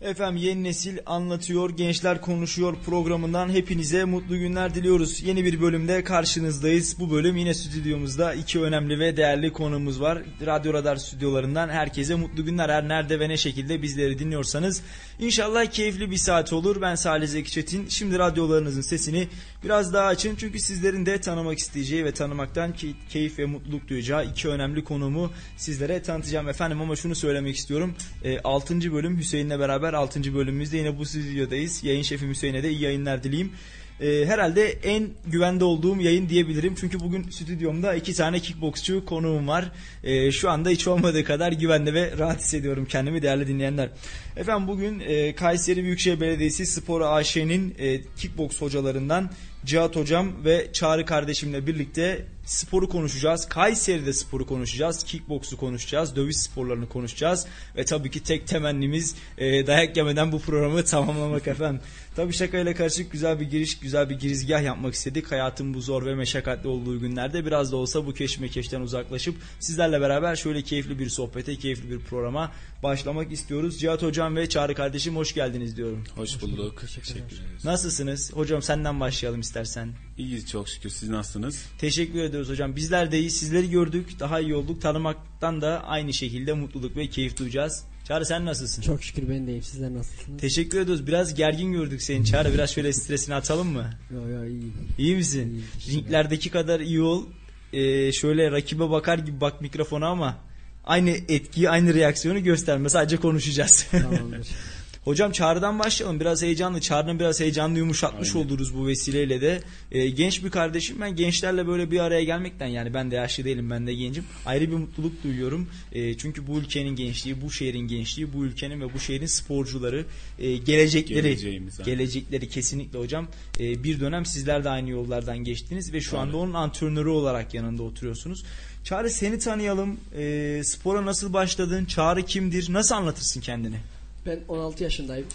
Efendim yeni nesil anlatıyor, gençler konuşuyor programından hepinize mutlu günler diliyoruz. Yeni bir bölümde karşınızdayız. Bu bölüm yine stüdyomuzda iki önemli ve değerli konumuz var. Radyo Radar stüdyolarından herkese mutlu günler. Her nerede ve ne şekilde bizleri dinliyorsanız. İnşallah keyifli bir saat olur. Ben Salih Zeki Çetin. Şimdi radyolarınızın sesini biraz daha açın. Çünkü sizlerin de tanımak isteyeceği ve tanımaktan keyif ve mutluluk duyacağı iki önemli konumu sizlere tanıtacağım efendim. Ama şunu söylemek istiyorum. E, 6. bölüm Hüseyin'le beraber 6. bölümümüzde yine bu stüdyodayız. Yayın şefim Hüseyin'e de iyi yayınlar dileyim. Ee, herhalde en güvende olduğum yayın diyebilirim. Çünkü bugün stüdyomda iki tane kickboksçu konuğum var. Ee, şu anda hiç olmadığı kadar güvende ve rahat hissediyorum kendimi değerli dinleyenler. Efendim bugün e, Kayseri Büyükşehir Belediyesi Spor AŞ'nin e, kickboks hocalarından Cihat Hocam ve Çağrı kardeşimle birlikte sporu konuşacağız. Kayseri'de sporu konuşacağız. Kickboksu konuşacağız. Dövüş sporlarını konuşacağız. Ve tabii ki tek temennimiz e, dayak yemeden bu programı tamamlamak efendim. Tabii şakayla karışık güzel bir giriş, güzel bir girizgah yapmak istedik. Hayatın bu zor ve meşakkatli olduğu günlerde biraz da olsa bu keşmekeşten uzaklaşıp sizlerle beraber şöyle keyifli bir sohbete, keyifli bir programa başlamak istiyoruz. Cihat Hocam ve Çağrı kardeşim hoş geldiniz diyorum. Hoş bulduk. Teşekkür ederiz. Nasılsınız? Hocam senden başlayalım istersen. İyiyiz çok şükür. Siz nasılsınız? Teşekkür ediyoruz hocam. Bizler de iyi. Sizleri gördük. Daha iyi olduk. Tanımaktan da aynı şekilde mutluluk ve keyif duyacağız. Çağrı sen nasılsın? Çok şükür ben de iyiyim. Sizler nasılsınız? Teşekkür ediyoruz. Biraz gergin gördük seni Çağrı. Biraz şöyle stresini atalım mı? Yo yo iyiyim. İyi misin? İyiyim, Ringlerdeki kadar iyi ol. Ee, şöyle rakibe bakar gibi bak mikrofona ama aynı etkiyi, aynı reaksiyonu gösterme. Sadece konuşacağız. Tamamdır. Hocam Çağrı'dan başlayalım. Biraz heyecanlı. Çağrı'nın biraz heyecanlı yumuşatmış Aynen. oluruz bu vesileyle de. Ee, genç bir kardeşim. Ben gençlerle böyle bir araya gelmekten yani ben de yaşlı değilim ben de gencim. Ayrı bir mutluluk duyuyorum. Ee, çünkü bu ülkenin gençliği, bu şehrin gençliği, bu ülkenin ve bu şehrin sporcuları e, gelecekleri gelecekleri kesinlikle hocam. E, bir dönem sizler de aynı yollardan geçtiniz ve şu anda onun antrenörü olarak yanında oturuyorsunuz. Çağrı seni tanıyalım. E, spora nasıl başladın? Çağrı kimdir? Nasıl anlatırsın kendini? Ben 16 yaşındayım.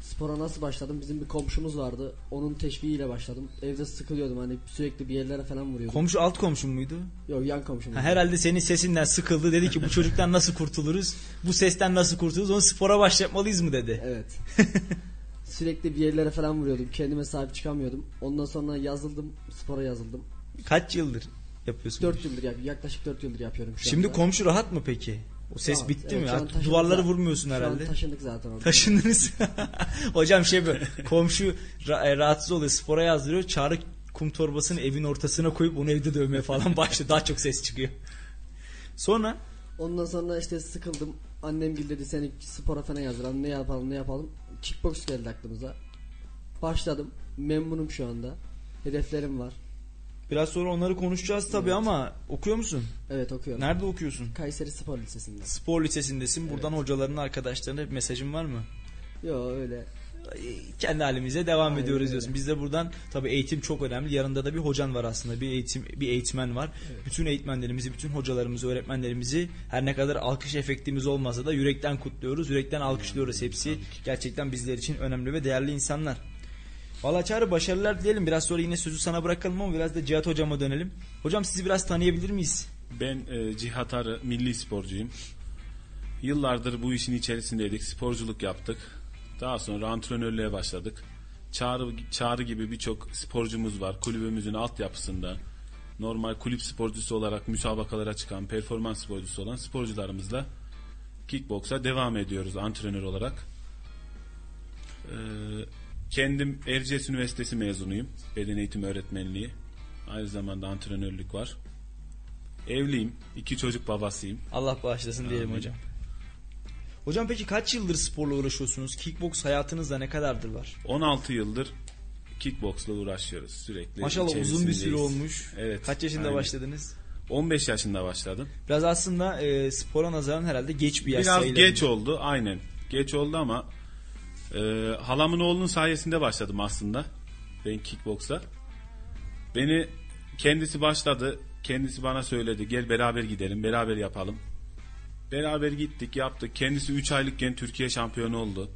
Spora nasıl başladım? Bizim bir komşumuz vardı. Onun teşviğiyle başladım. Evde sıkılıyordum hani sürekli bir yerlere falan vuruyordum. Komşu alt komşum muydu? Yok yan komşum. Ha, herhalde senin sesinden sıkıldı. Dedi ki bu çocuktan nasıl kurtuluruz? Bu sesten nasıl kurtuluruz? Onu spora başlatmalıyız mı dedi. Evet. sürekli bir yerlere falan vuruyordum. Kendime sahip çıkamıyordum. Ondan sonra yazıldım. Spora yazıldım. Kaç yıldır yapıyorsun? 4 yıldır yapıyorum. Yaklaşık 4 yıldır yapıyorum şu Şimdi anda. komşu rahat mı peki? O ses tamam, bitti evet, mi? Artık duvarları zaten. vurmuyorsun herhalde. Taşındık zaten. Orada. Taşındınız. Hocam şey böyle komşu e, rahatsız oluyor spora yazdırıyor. Çağrı kum torbasını evin ortasına koyup onu evde dövmeye falan başlıyor. Daha çok ses çıkıyor. Sonra? Ondan sonra işte sıkıldım. Annem dedi seni spora falan yazdıralım. Ne yapalım ne yapalım. Kickbox geldi aklımıza. Başladım. Memnunum şu anda. Hedeflerim var. Biraz sonra onları konuşacağız tabii evet. ama okuyor musun? Evet okuyorum. Nerede okuyorsun? Kayseri Spor Lisesi'nde. Spor Lisesi'ndesin. Evet. Buradan hocaların arkadaşlarına bir mesajın var mı? Yok öyle. Kendi halimize devam Aynen ediyoruz öyle. diyorsun. Biz de buradan tabii eğitim çok önemli. Yanında da bir hocan var aslında. Bir eğitim bir eğitmen var. Evet. Bütün eğitmenlerimizi, bütün hocalarımızı, öğretmenlerimizi her ne kadar alkış efektimiz olmasa da yürekten kutluyoruz. Yürekten alkışlıyoruz hepsi. Gerçekten bizler için önemli ve değerli insanlar. Valla Çağrı başarılar dileyelim. Biraz sonra yine sözü sana bırakalım ama biraz da Cihat Hocam'a dönelim. Hocam sizi biraz tanıyabilir miyiz? Ben e, Cihat Arı, milli sporcuyum. Yıllardır bu işin içerisindeydik. Sporculuk yaptık. Daha sonra antrenörlüğe başladık. Çağrı, Çağrı gibi birçok sporcumuz var. Kulübümüzün altyapısında normal kulüp sporcusu olarak müsabakalara çıkan, performans sporcusu olan sporcularımızla kickboksa devam ediyoruz antrenör olarak. Ee, Kendim Erciyes Üniversitesi mezunuyum. Beden eğitimi öğretmenliği. Aynı zamanda antrenörlük var. Evliyim. iki çocuk babasıyım. Allah bağışlasın Amin. diyelim hocam. Hocam peki kaç yıldır sporla uğraşıyorsunuz? Kickbox hayatınızda ne kadardır var? 16 yıldır kickboxla uğraşıyoruz sürekli. Maşallah uzun bir süre olmuş. Evet. Kaç yaşında aynen. başladınız? 15 yaşında başladım. Biraz aslında e, spora nazaran herhalde geç bir yaş Biraz geç oldu aynen. Geç oldu ama ee, halamın oğlunun sayesinde başladım aslında. Ben kickboksa. Beni kendisi başladı. Kendisi bana söyledi. Gel beraber gidelim. Beraber yapalım. Beraber gittik yaptık. Kendisi 3 aylıkken Türkiye şampiyonu oldu.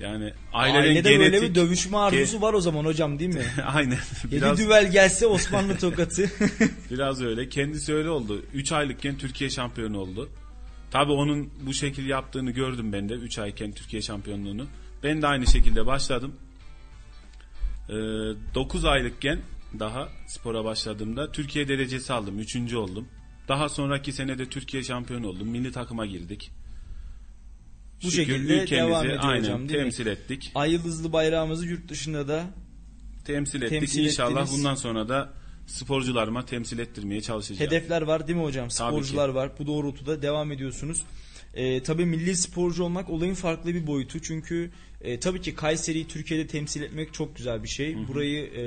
Yani aileden Ailede genetik... böyle bir dövüşme arzusu var o zaman hocam değil mi? Aynen. Biraz... Yedi düvel gelse Osmanlı tokatı. Biraz öyle. Kendisi öyle oldu. 3 aylıkken Türkiye şampiyonu oldu. Tabii onun bu şekil yaptığını gördüm ben de 3 ayken Türkiye şampiyonluğunu. Ben de aynı şekilde başladım. 9 aylıkken daha spora başladığımda Türkiye derecesi aldım. 3. oldum. Daha sonraki sene de Türkiye şampiyonu oldum. Milli takıma girdik. Bu Şükür şekilde ülkemizi devam ediyor aynen hocam değil mi? temsil ettik. Ay yıldızlı bayrağımızı yurt dışında da Temsil ettik. Temsil İnşallah ettiniz. bundan sonra da sporcularıma temsil ettirmeye çalışacağım. hedefler var değil mi hocam? Sporcular var. Bu doğrultuda devam ediyorsunuz. Ee, tabii milli sporcu olmak olayın farklı bir boyutu. Çünkü e, tabii ki Kayseri'yi Türkiye'de temsil etmek çok güzel bir şey. Burayı e,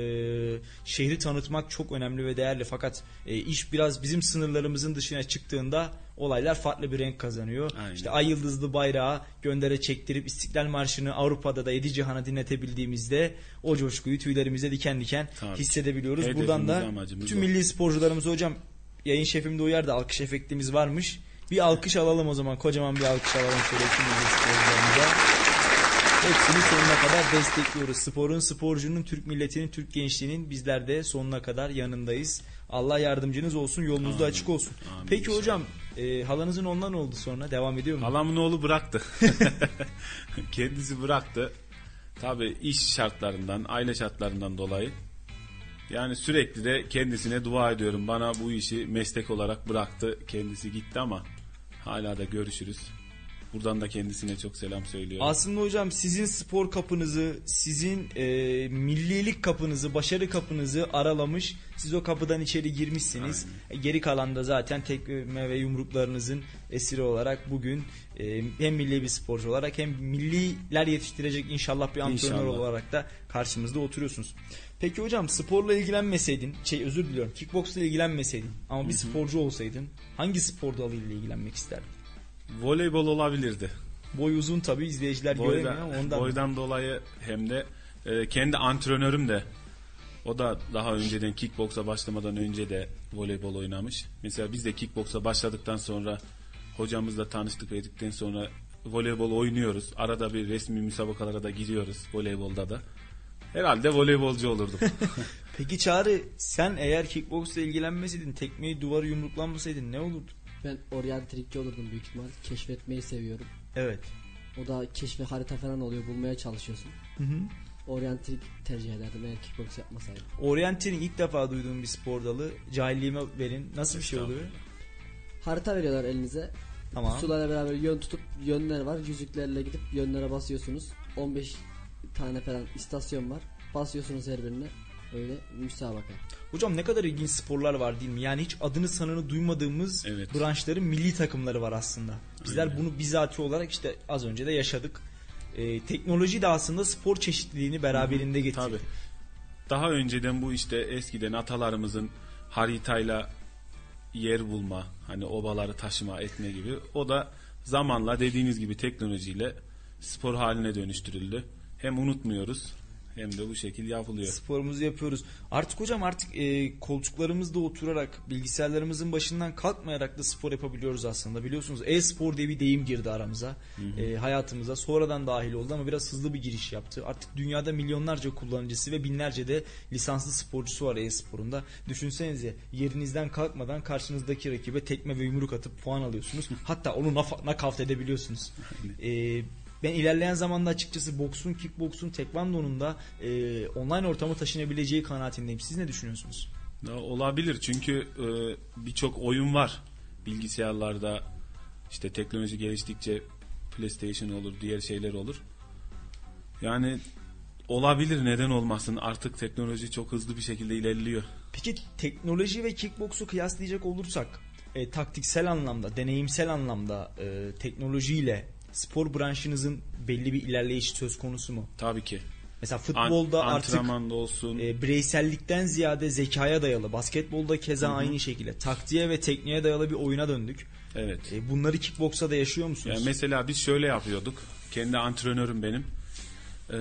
şehri tanıtmak çok önemli ve değerli. Fakat e, iş biraz bizim sınırlarımızın dışına çıktığında olaylar farklı bir renk kazanıyor. Aynen. İşte ay yıldızlı bayrağı göndere çektirip İstiklal Marşı'nı Avrupa'da da Yedi Cihan'a dinletebildiğimizde o coşkuyu tüylerimize diken diken Tabii. hissedebiliyoruz. Hedefimiz, Buradan da tüm o. milli sporcularımız hocam yayın şefim de uyar da alkış efektimiz varmış. Bir alkış alalım o zaman. Kocaman bir alkış alalım şöyle tüm sporcularımıza. Hepsini sonuna kadar destekliyoruz. Sporun, sporcunun, Türk milletinin, Türk gençliğinin bizler de sonuna kadar yanındayız. Allah yardımcınız olsun, yolunuz da açık olsun. Amin Peki hocam, e, halanızın ondan oldu sonra devam ediyor mu? Halamın oğlu bıraktı. Kendisi bıraktı. Tabii iş şartlarından, aile şartlarından dolayı. Yani sürekli de kendisine dua ediyorum. Bana bu işi meslek olarak bıraktı. Kendisi gitti ama hala da görüşürüz. Buradan da kendisine çok selam söylüyorum. Aslında hocam sizin spor kapınızı, sizin e, millilik kapınızı, başarı kapınızı aralamış. Siz o kapıdan içeri girmişsiniz. E, Geri kalan da zaten tekme ve yumruklarınızın esiri olarak bugün e, hem milli bir sporcu olarak hem milliler yetiştirecek inşallah bir antrenör İnşallah. olarak da karşımızda oturuyorsunuz. Peki hocam sporla ilgilenmeseydin, şey özür diliyorum, kickboksla ilgilenmeseydin ama bir sporcu olsaydın hangi spor dalıyla ilgilenmek isterdin? Voleybol olabilirdi. Boy uzun tabi izleyiciler göremiyor Boydan, ondan. boydan dolayı hem de e, kendi antrenörüm de o da daha önceden kickboksa başlamadan önce de voleybol oynamış. Mesela biz de kickboksa başladıktan sonra hocamızla tanıştık edikten sonra voleybol oynuyoruz. Arada bir resmi müsabakalara da giriyoruz voleybolda da. Herhalde voleybolcu olurdum. Peki Çağrı sen eğer kickboksla ilgilenmeseydin, tekmeyi duvarı yumruklanmasaydın ne olurdu? Ben oryantrikçi olurdum büyük ihtimal. Keşfetmeyi seviyorum. Evet. O da keşfe harita falan oluyor. Bulmaya çalışıyorsun. Hı hı. Oryantrik tercih ederdim eğer kickbox yapmasaydım. Orienteering ilk defa duyduğum bir spor dalı. Cahilliğime verin. Nasıl bir şey oluyor? Harita veriyorlar elinize. Tamam. Pusulayla beraber yön tutup yönler var. Yüzüklerle gidip yönlere basıyorsunuz. 15 tane falan istasyon var. Basıyorsunuz her birine. Öyle müsabaka. Hocam ne kadar ilginç sporlar var değil mi? Yani hiç adını sanını duymadığımız Evet. branşların milli takımları var aslında. Bizler bunu bizatihi olarak işte az önce de yaşadık. Ee, teknoloji de aslında spor çeşitliliğini beraberinde getirdi. Tabii. Daha önceden bu işte eskiden atalarımızın haritayla yer bulma, hani obaları taşıma, etme gibi. O da zamanla dediğiniz gibi teknolojiyle spor haline dönüştürüldü. Hem unutmuyoruz hem de bu şekil yapılıyor. Sporumuzu yapıyoruz. Artık hocam artık e, koltuklarımızda oturarak bilgisayarlarımızın başından kalkmayarak da spor yapabiliyoruz aslında. Biliyorsunuz e-spor diye bir deyim girdi aramıza. E, hayatımıza sonradan dahil oldu ama biraz hızlı bir giriş yaptı. Artık dünyada milyonlarca kullanıcısı ve binlerce de lisanslı sporcusu var e-sporunda. Düşünsenize yerinizden kalkmadan karşınızdaki rakibe tekme ve yumruk atıp puan alıyorsunuz. Hatta onu nakavt edebiliyorsunuz. E, ben ilerleyen zamanda açıkçası boksun, kickboksun, tekvandonun da e, online ortama taşınabileceği kanaatindeyim. Siz ne düşünüyorsunuz? Olabilir çünkü e, birçok oyun var bilgisayarlarda işte teknoloji geliştikçe PlayStation olur diğer şeyler olur. Yani olabilir neden olmasın artık teknoloji çok hızlı bir şekilde ilerliyor. Peki teknoloji ve kickboksu kıyaslayacak olursak e, taktiksel anlamda, deneyimsel anlamda e, teknolojiyle spor branşınızın belli bir ilerleyişi söz konusu mu? Tabii ki. Mesela An- futbolda artık antrenmanda olsun. e, bireysellikten ziyade zekaya dayalı, basketbolda keza aynı şekilde taktiğe ve tekniğe dayalı bir oyuna döndük. evet. E, bunları kickboksa da yaşıyor musunuz? Yani mesela biz şöyle yapıyorduk. Kendi antrenörüm benim. Ee,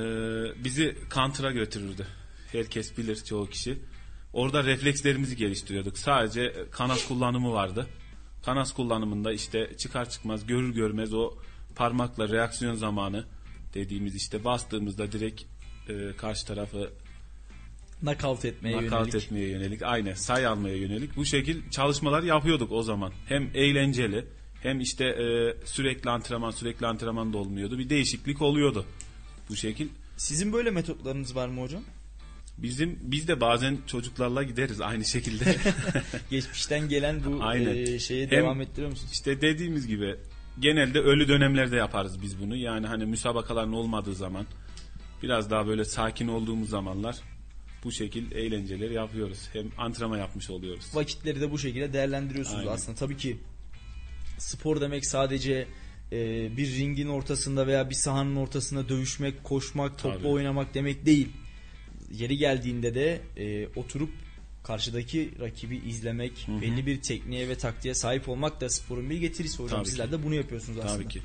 bizi counter'a götürürdü. Herkes bilir çoğu kişi. Orada reflekslerimizi geliştiriyorduk. Sadece kanas kullanımı vardı. Kanas kullanımında işte çıkar çıkmaz görür görmez o parmakla reaksiyon zamanı dediğimiz işte bastığımızda direkt e, karşı tarafı Nakavt etmeye nakavt yönelik. etmeye yönelik, aynen say almaya yönelik bu şekil çalışmalar yapıyorduk o zaman. Hem eğlenceli Hem işte e, sürekli antrenman sürekli antrenman da olmuyordu. Bir değişiklik oluyordu bu şekil. Sizin böyle metotlarınız var mı hocam? Bizim biz de bazen çocuklarla gideriz aynı şekilde. Geçmişten gelen bu Aynen. e, şeye Hem- devam ettiriyor musunuz? İşte dediğimiz gibi genelde ölü dönemlerde yaparız biz bunu. Yani hani müsabakaların olmadığı zaman biraz daha böyle sakin olduğumuz zamanlar bu şekil eğlenceleri yapıyoruz. Hem antrenman yapmış oluyoruz. Vakitleri de bu şekilde değerlendiriyorsunuz Aynen. aslında. Tabii ki spor demek sadece e, bir ringin ortasında veya bir sahanın ortasında dövüşmek, koşmak, topla Tabii. oynamak demek değil. Yeri geldiğinde de e, oturup karşıdaki rakibi izlemek, belli bir tekniğe ve taktiğe sahip olmak da sporun bir getirisi hocam. Tabii Sizler ki. de bunu yapıyorsunuz aslında. Tabii ki.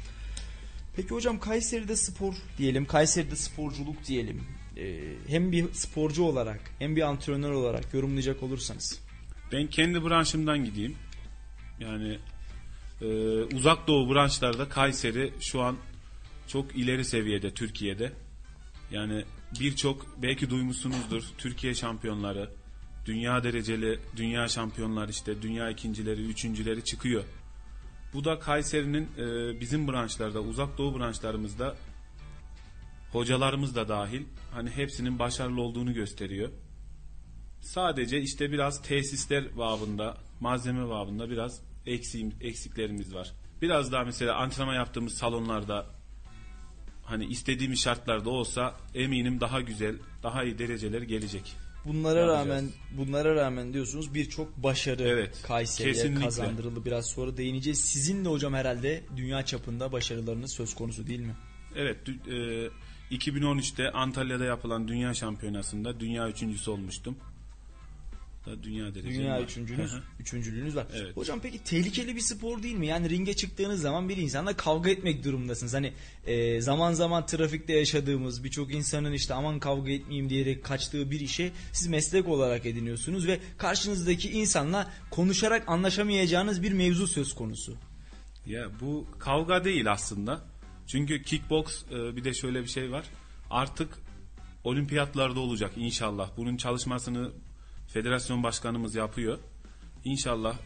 Peki hocam Kayseri'de spor diyelim, Kayseri'de sporculuk diyelim. E, hem bir sporcu olarak hem bir antrenör olarak yorumlayacak olursanız. Ben kendi branşımdan gideyim. Yani e, uzak doğu branşlarda Kayseri şu an çok ileri seviyede Türkiye'de. Yani birçok belki duymuşsunuzdur Türkiye şampiyonları, dünya dereceli dünya şampiyonlar işte dünya ikincileri, üçüncüleri çıkıyor. Bu da Kayseri'nin e, bizim branşlarda, uzak doğu branşlarımızda hocalarımız da dahil hani hepsinin başarılı olduğunu gösteriyor. Sadece işte biraz tesisler babında, malzeme babında biraz eksiğim, eksiklerimiz var. Biraz daha mesela antrenman yaptığımız salonlarda hani istediğimiz şartlarda olsa eminim daha güzel, daha iyi dereceler gelecek. Bunlara Yapacağız. rağmen bunlara rağmen diyorsunuz birçok başarı Evet, Kayseri'ye kesinlikle. kazandırıldı. Biraz sonra değineceğiz. Sizin de hocam herhalde dünya çapında başarılarınız söz konusu değil mi? Evet, e, 2013'te Antalya'da yapılan dünya şampiyonasında dünya üçüncüsü olmuştum. Dünya dereceli Dünya var. üçüncülüğünüz var. Evet. Hocam peki tehlikeli bir spor değil mi? Yani ringe çıktığınız zaman bir insanla kavga etmek durumundasınız. Hani e, zaman zaman trafikte yaşadığımız birçok insanın işte aman kavga etmeyeyim diyerek kaçtığı bir işe siz meslek olarak ediniyorsunuz ve karşınızdaki insanla konuşarak anlaşamayacağınız bir mevzu söz konusu. Ya bu kavga değil aslında. Çünkü kickbox e, bir de şöyle bir şey var. Artık olimpiyatlarda olacak inşallah. Bunun çalışmasını federasyon başkanımız yapıyor. İnşallah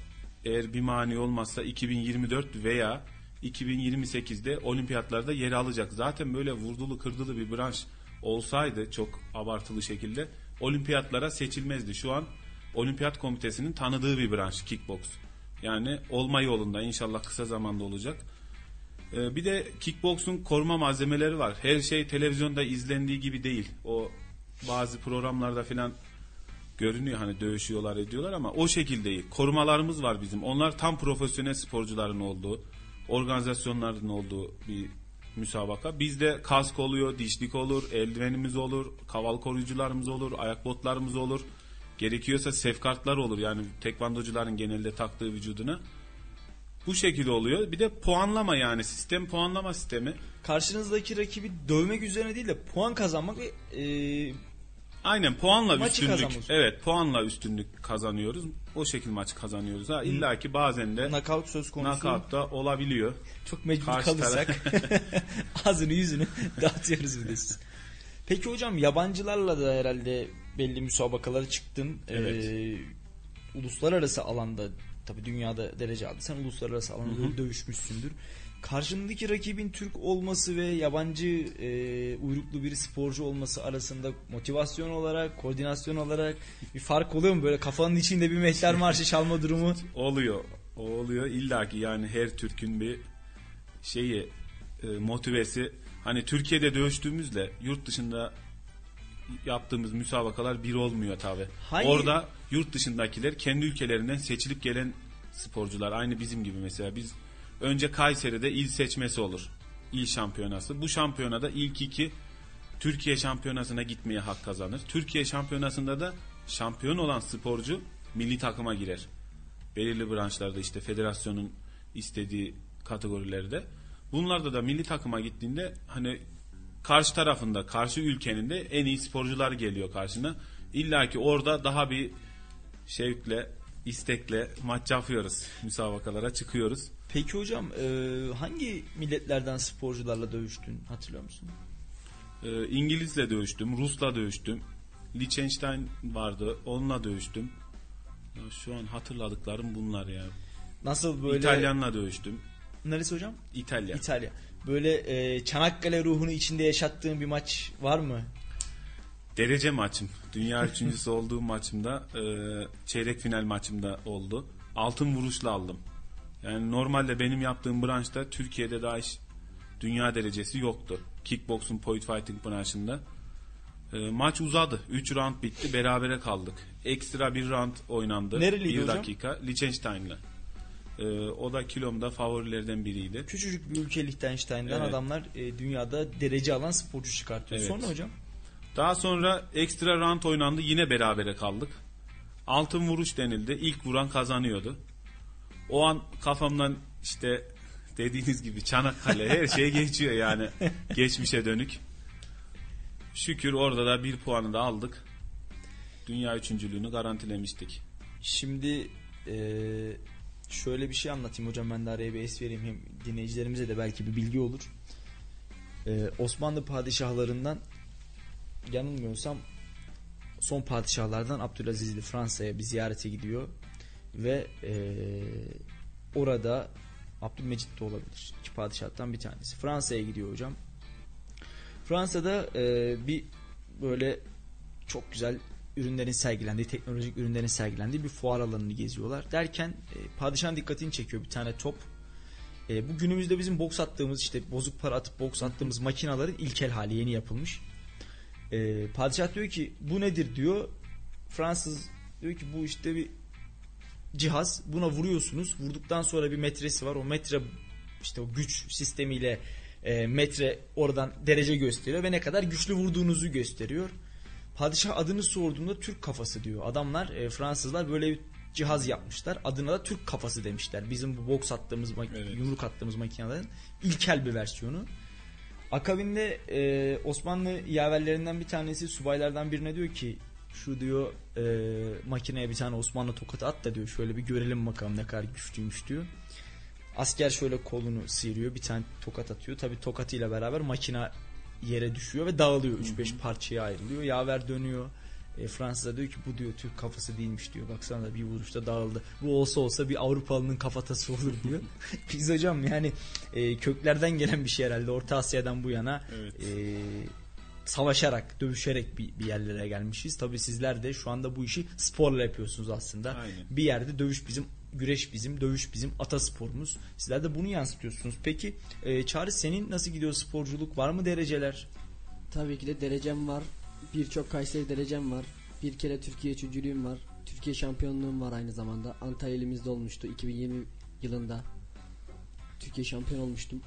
eğer bir mani olmazsa 2024 veya 2028'de olimpiyatlarda yer alacak. Zaten böyle vurdulu kırdılı bir branş olsaydı çok abartılı şekilde olimpiyatlara seçilmezdi. Şu an olimpiyat komitesinin tanıdığı bir branş kickbox. Yani olma yolunda inşallah kısa zamanda olacak. Ee, bir de kickbox'un koruma malzemeleri var. Her şey televizyonda izlendiği gibi değil. O bazı programlarda filan görünüyor hani dövüşüyorlar ediyorlar ama o şekilde. Korumalarımız var bizim. Onlar tam profesyonel sporcuların olduğu, organizasyonların olduğu bir müsabaka. Bizde kask oluyor, dişlik olur, eldivenimiz olur, kaval koruyucularımız olur, ayak botlarımız olur. Gerekiyorsa sefkartlar olur yani tekvandocuların genelde taktığı vücuduna. Bu şekilde oluyor. Bir de puanlama yani sistem puanlama sistemi. karşınızdaki rakibi dövmek üzerine değil de puan kazanmak ve e, Aynen puanla Maçı üstünlük. kazanıyorsun. Evet puanla üstünlük kazanıyoruz. O şekilde maçı kazanıyoruz. Ha illa ki bazen de knockout söz konusu. knockout da olabiliyor. Çok mecbur Karşı kalırsak ağzını yüzünü dağıtıyoruz bir de siz. Peki hocam yabancılarla da herhalde belli müsabakalara çıktın. Evet. Ee, uluslararası alanda tabi dünyada derece aldı. Sen uluslararası alanda dövüşmüşsündür. Karşındaki rakibin Türk olması ve yabancı e, uyruklu bir sporcu olması arasında motivasyon olarak, koordinasyon olarak bir fark oluyor mu? Böyle kafanın içinde bir mehter marşı çalma durumu. Oluyor. O oluyor. İlla ki yani her Türk'ün bir şeyi e, motivesi hani Türkiye'de dövüştüğümüzle yurt dışında yaptığımız müsabakalar bir olmuyor tabi. Orada yurt dışındakiler kendi ülkelerinden seçilip gelen sporcular aynı bizim gibi mesela biz önce Kayseri'de il seçmesi olur. İl şampiyonası. Bu şampiyonada ilk iki Türkiye şampiyonasına gitmeye hak kazanır. Türkiye şampiyonasında da şampiyon olan sporcu milli takıma girer. Belirli branşlarda işte federasyonun istediği kategorilerde. Bunlarda da milli takıma gittiğinde hani karşı tarafında, karşı ülkenin de en iyi sporcular geliyor karşına. İlla ki orada daha bir şevkle, istekle maç yapıyoruz. Müsabakalara çıkıyoruz. Peki hocam e, hangi milletlerden sporcularla dövüştün hatırlıyor musun? Ee, İngilizle dövüştüm, Rus'la dövüştüm. Liechtenstein vardı, onunla dövüştüm. Ya şu an hatırladıklarım bunlar ya. Nasıl böyle İtalyanla dövüştüm. Neresi hocam? İtalya. İtalya. Böyle e, Çanakkale ruhunu içinde yaşattığın bir maç var mı? Derece maçım. Dünya üçüncüsü olduğum maçımda e, çeyrek final maçımda oldu. Altın vuruşla aldım. Yani normalde benim yaptığım branşta Türkiye'de daha hiç dünya derecesi yoktu. Kickboxing, point fighting branşında. E, maç uzadı. 3 round bitti. Berabere kaldık. Ekstra bir round oynandı. Nereliydi bir hocam? dakika. Liechtenstein'la. E, o da kilomda favorilerden biriydi. Küçücük bir ülke Liechtenstein'den Evet. adamlar e, dünyada derece alan sporcu çıkartıyor. Evet. Sonra hocam? Daha sonra ekstra round oynandı. Yine berabere kaldık. Altın vuruş denildi. İlk vuran kazanıyordu. O an kafamdan işte dediğiniz gibi Çanakkale her şey geçiyor yani geçmişe dönük. Şükür orada da bir puanı da aldık. Dünya üçüncülüğünü garantilemiştik. Şimdi e, şöyle bir şey anlatayım hocam ben de araya bir es vereyim hem dinleyicilerimize de belki bir bilgi olur. E, Osmanlı padişahlarından yanılmıyorsam son padişahlardan Abdülaziz'li Fransa'ya bir ziyarete gidiyor ve e, orada Abdülmecit de olabilir. İki padişahtan bir tanesi. Fransa'ya gidiyor hocam. Fransa'da e, bir böyle çok güzel ürünlerin sergilendiği, teknolojik ürünlerin sergilendiği bir fuar alanını geziyorlar. Derken e, padişahın dikkatini çekiyor bir tane top. E, bu günümüzde bizim boks attığımız işte bozuk para atıp boks attığımız makinaların ilkel hali yeni yapılmış. E, padişah diyor ki bu nedir diyor. Fransız diyor ki bu işte bir cihaz. Buna vuruyorsunuz. Vurduktan sonra bir metresi var. O metre işte o güç sistemiyle e, metre oradan derece gösteriyor ve ne kadar güçlü vurduğunuzu gösteriyor. Padişah adını sorduğunda Türk kafası diyor. Adamlar e, Fransızlar böyle bir cihaz yapmışlar. Adına da Türk kafası demişler. Bizim bu boks attığımız Evet. yumruk attığımız makinelerin ilkel bir versiyonu. Akabinde e, Osmanlı yaverlerinden bir tanesi subaylardan birine diyor ki şu diyor e, makineye bir tane Osmanlı tokatı at da diyor şöyle bir görelim bakalım ne kadar güçlüymüş diyor. Asker şöyle kolunu sıyırıyor bir tane tokat atıyor. Tabi tokatıyla beraber makina yere düşüyor ve dağılıyor. 3-5 parçaya ayrılıyor. Yaver dönüyor. E, Fransız'a diyor ki bu diyor Türk kafası değilmiş diyor. Baksana da bir vuruşta dağıldı. Bu olsa olsa bir Avrupalının kafatası olur diyor. Biz hocam yani e, köklerden gelen bir şey herhalde. Orta Asya'dan bu yana Evet. e, savaşarak, dövüşerek bir, bir yerlere gelmişiz. Tabii sizler de şu anda bu işi sporla yapıyorsunuz aslında. Aynen. Bir yerde dövüş bizim, güreş bizim, dövüş bizim atasporumuz. Sizler de bunu yansıtıyorsunuz. Peki e, Çağrı senin nasıl gidiyor sporculuk? Var mı dereceler? Tabii ki de derecem var. Birçok Kayseri derecem var. Bir kere Türkiye üçüncülüğüm var. Türkiye şampiyonluğum var aynı zamanda. Antalya elimizde olmuştu 2020 yılında. Türkiye şampiyon olmuştum.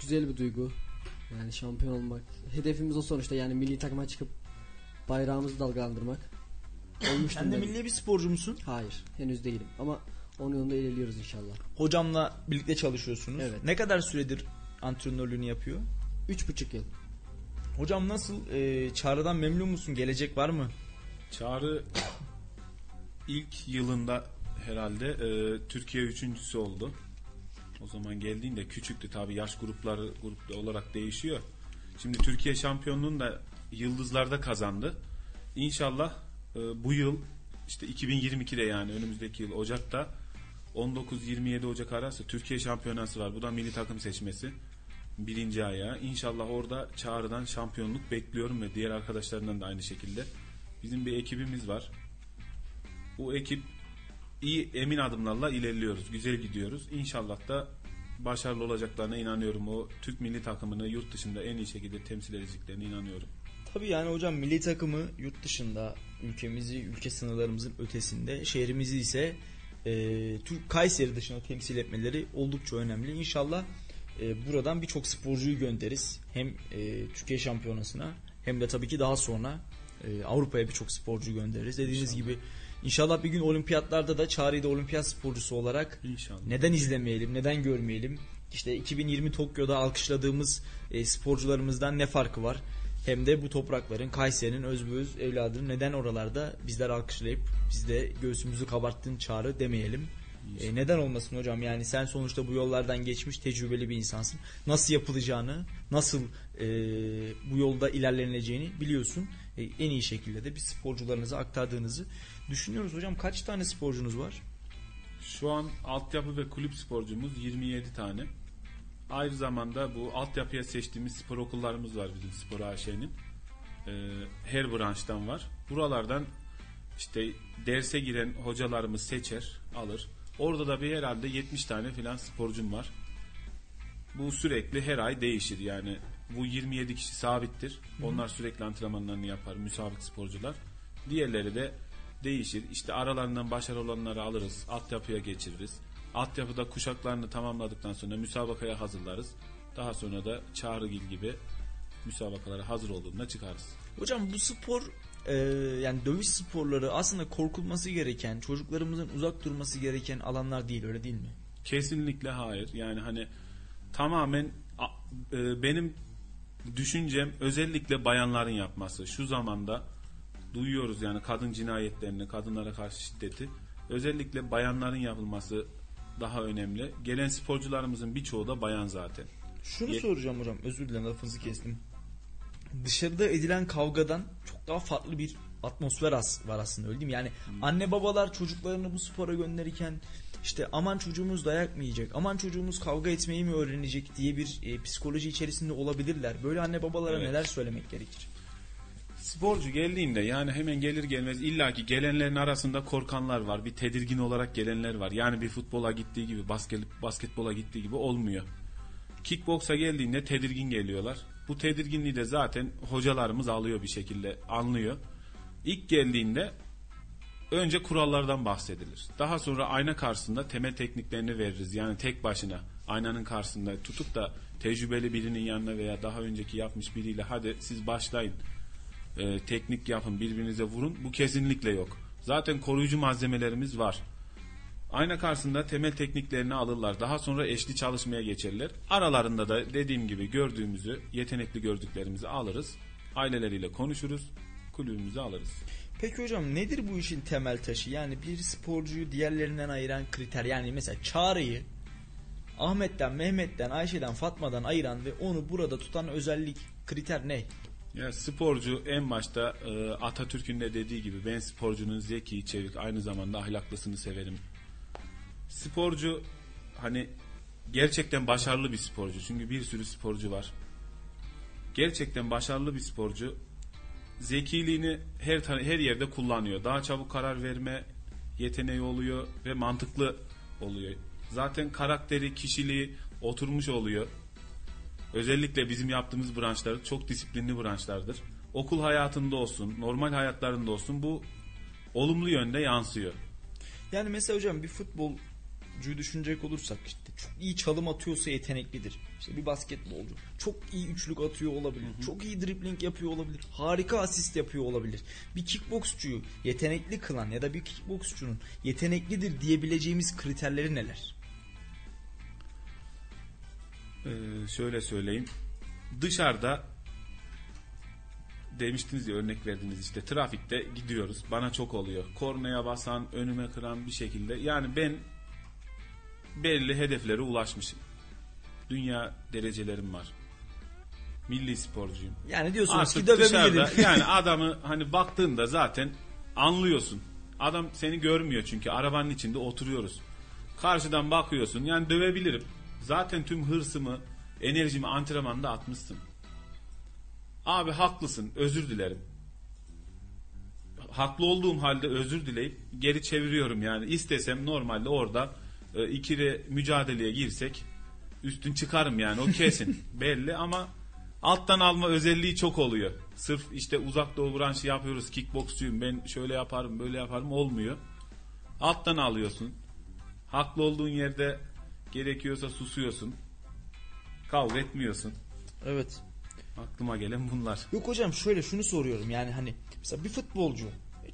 Güzel bir duygu. Yani şampiyon olmak. Hedefimiz o sonuçta yani milli takıma çıkıp bayrağımızı dalgalandırmak. Olmuştum Sen de milli bir sporcu musun? Hayır henüz değilim ama onun yolunda ilerliyoruz inşallah. Hocamla birlikte çalışıyorsunuz. Evet. Ne kadar süredir antrenörlüğünü yapıyor? Üç buçuk yıl. Hocam nasıl? E, Çağrı'dan memnun musun? Gelecek var mı? Çağrı ilk yılında herhalde e, Türkiye üçüncüsü oldu. O zaman geldiğinde küçüktü tabi yaş grupları grupta olarak değişiyor. Şimdi Türkiye şampiyonluğunu da yıldızlarda kazandı. İnşallah e, bu yıl işte 2022'de yani önümüzdeki yıl Ocak'ta 19-27 Ocak arası Türkiye şampiyonası var. Bu da milli takım seçmesi. Birinci ayağı. İnşallah orada Çağrı'dan şampiyonluk bekliyorum ve diğer arkadaşlarından da aynı şekilde. Bizim bir ekibimiz var. Bu ekip iyi emin adımlarla ilerliyoruz. Güzel gidiyoruz. İnşallah da başarılı olacaklarına inanıyorum. O Türk milli takımını yurt dışında en iyi şekilde temsil edeceklerine inanıyorum. Tabii yani hocam milli takımı yurt dışında ülkemizi, ülke sınırlarımızın ötesinde, şehrimizi ise e, Türk Kayseri dışında temsil etmeleri oldukça önemli. İnşallah e, buradan birçok sporcuyu göndeririz. Hem e, Türkiye şampiyonasına hem de tabii ki daha sonra e, Avrupa'ya birçok sporcu göndeririz. Dediğiniz gibi inşallah bir gün olimpiyatlarda da Çağrı'yı da olimpiyat sporcusu olarak İnşallah. neden izlemeyelim, neden görmeyelim? İşte 2020 Tokyo'da alkışladığımız e, sporcularımızdan ne farkı var? Hem de bu toprakların, Kayseri'nin özböz evladını neden oralarda bizler alkışlayıp biz de göğsümüzü kabarttın çağrı demeyelim? E, neden olmasın hocam? Yani sen sonuçta bu yollardan geçmiş tecrübeli bir insansın. Nasıl yapılacağını, nasıl e, bu yolda ilerleneceğini biliyorsun. E, en iyi şekilde de bir sporcularınıza aktardığınızı düşünüyoruz hocam. Kaç tane sporcunuz var? Şu an altyapı ve kulüp sporcumuz 27 tane. Aynı zamanda bu altyapıya seçtiğimiz spor okullarımız var bizim Spor AŞ'nin. Ee, her branştan var. Buralardan işte derse giren hocalarımız seçer, alır. Orada da bir herhalde 70 tane filan sporcum var. Bu sürekli her ay değişir yani. Bu 27 kişi sabittir. Onlar sürekli antrenmanlarını yapar, müsabık sporcular. Diğerleri de değişir. İşte aralarından başarılı olanları alırız, altyapıya geçiririz. Altyapıda kuşaklarını tamamladıktan sonra müsabakaya hazırlarız. Daha sonra da Çağrıgil gibi müsabakalara hazır olduğunda çıkarız. Hocam bu spor e, yani dövüş sporları aslında korkulması gereken, çocuklarımızın uzak durması gereken alanlar değil öyle değil mi? Kesinlikle hayır. Yani hani tamamen e, benim düşüncem özellikle bayanların yapması. Şu zamanda duyuyoruz yani kadın cinayetlerini, kadınlara karşı şiddeti. Özellikle bayanların yapılması daha önemli. Gelen sporcularımızın birçoğu da bayan zaten. Şunu Ye- soracağım hocam özür dilerim lafınızı kestim. Dışarıda edilen kavgadan çok daha farklı bir atmosfer as var aslında öyle değil mi? Yani anne babalar çocuklarını bu spora gönderirken işte aman çocuğumuz dayak mı yiyecek, aman çocuğumuz kavga etmeyi mi öğrenecek diye bir e, psikoloji içerisinde olabilirler. Böyle anne babalara Evet. neler söylemek gerekir? Sporcu geldiğinde yani hemen gelir gelmez illaki gelenlerin arasında korkanlar var. Bir tedirgin olarak gelenler var. Yani bir futbola gittiği gibi basket, basketbola gittiği gibi olmuyor. Kickboksa geldiğinde tedirgin geliyorlar. Bu tedirginliği de zaten hocalarımız alıyor bir şekilde anlıyor. İlk geldiğinde önce kurallardan bahsedilir. Daha sonra ayna karşısında temel tekniklerini veririz. Yani tek başına aynanın karşısında tutup da tecrübeli birinin yanına veya daha önceki yapmış biriyle hadi siz başlayın e, teknik yapın birbirinize vurun bu kesinlikle yok. Zaten koruyucu malzemelerimiz var. Ayna karşısında temel tekniklerini alırlar. Daha sonra eşli çalışmaya geçerler. Aralarında da dediğim gibi gördüğümüzü, yetenekli gördüklerimizi alırız. Aileleriyle konuşuruz. Kulübümüzü alırız. Peki hocam nedir bu işin temel taşı? Yani bir sporcuyu diğerlerinden ayıran kriter. Yani mesela Çağrı'yı Ahmet'ten, Mehmet'ten, Ayşe'den, Fatma'dan ayıran ve onu burada tutan özellik, kriter ne? Ya sporcu en başta e, Atatürk'ün de dediği gibi ben sporcunun zeki, çevik, aynı zamanda ahlaklısını severim. Sporcu hani gerçekten başarılı bir sporcu. Çünkü bir sürü sporcu var. Gerçekten başarılı bir sporcu zekiliğini her her yerde kullanıyor. Daha çabuk karar verme yeteneği oluyor ve mantıklı oluyor. Zaten karakteri, kişiliği oturmuş oluyor. Özellikle bizim yaptığımız branşlar çok disiplinli branşlardır. Okul hayatında olsun, normal hayatlarında olsun bu olumlu yönde yansıyor. Yani mesela hocam bir futbolcuyu düşünecek olursak işte çok iyi çalım atıyorsa yeteneklidir. İşte bir basketbolcu çok iyi üçlük atıyor olabilir. Çok iyi dribling yapıyor olabilir. Harika asist yapıyor olabilir. Bir kickboksçuyu yetenekli kılan ya da bir kickboksçunun yeteneklidir diyebileceğimiz kriterleri neler? Ee, şöyle söyleyeyim. Dışarıda demiştiniz ya örnek verdiniz işte trafikte gidiyoruz. Bana çok oluyor. Kornaya basan, önüme kıran bir şekilde. Yani ben belli hedeflere ulaşmışım. Dünya derecelerim var. Milli sporcuyum. Yani diyorsunuz Artık ki dövebilirim. yani adamı hani baktığında zaten anlıyorsun. Adam seni görmüyor çünkü arabanın içinde oturuyoruz. Karşıdan bakıyorsun yani dövebilirim. Zaten tüm hırsımı, enerjimi antrenmanda atmışsın. Abi haklısın özür dilerim. Haklı olduğum halde özür dileyip geri çeviriyorum yani. istesem normalde orada e, ikili mücadeleye girsek üstün çıkarım yani o kesin belli ama alttan alma özelliği çok oluyor. Sırf işte uzak doğu branşı yapıyoruz kickboksçuyum ben şöyle yaparım böyle yaparım olmuyor. Alttan alıyorsun. Haklı olduğun yerde gerekiyorsa susuyorsun. Kavga etmiyorsun. Evet. Aklıma gelen bunlar. Yok hocam şöyle şunu soruyorum yani hani mesela bir futbolcu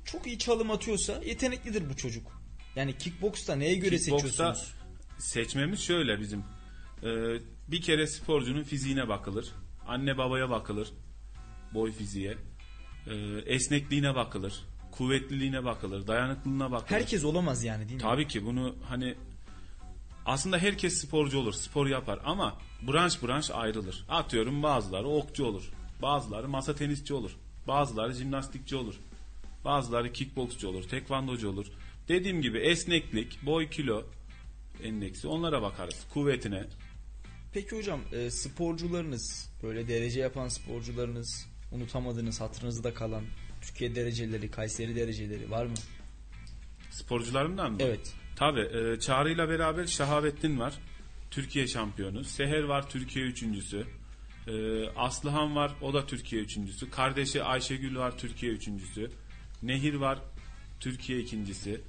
çok iyi çalım atıyorsa yeteneklidir bu çocuk. Yani kickboksta neye göre Kickboksta seçiyorsunuz? seçmemiz şöyle bizim. Ee, bir kere sporcunun fiziğine bakılır. Anne babaya bakılır. Boy fiziğe. Ee, esnekliğine bakılır. Kuvvetliliğine bakılır. Dayanıklılığına bakılır. Herkes olamaz yani değil mi? Tabii ki bunu hani aslında herkes sporcu olur, spor yapar ama branş branş ayrılır. Atıyorum bazıları okçu olur, bazıları masa tenisçi olur, bazıları jimnastikçi olur, bazıları kickboksçu olur, tekvandocu olur. Dediğim gibi esneklik, boy kilo endeksi onlara bakarız. Kuvvetine. Peki hocam e, sporcularınız böyle derece yapan sporcularınız unutamadığınız hatırınızda kalan Türkiye dereceleri, Kayseri dereceleri var mı? Sporcularımdan mı? Evet. Tabii. E, Çağrı'yla beraber Şahabettin var. Türkiye şampiyonu. Seher var Türkiye üçüncüsü. E, Aslıhan var. O da Türkiye üçüncüsü. Kardeşi Ayşegül var Türkiye üçüncüsü. Nehir var Türkiye ikincisi.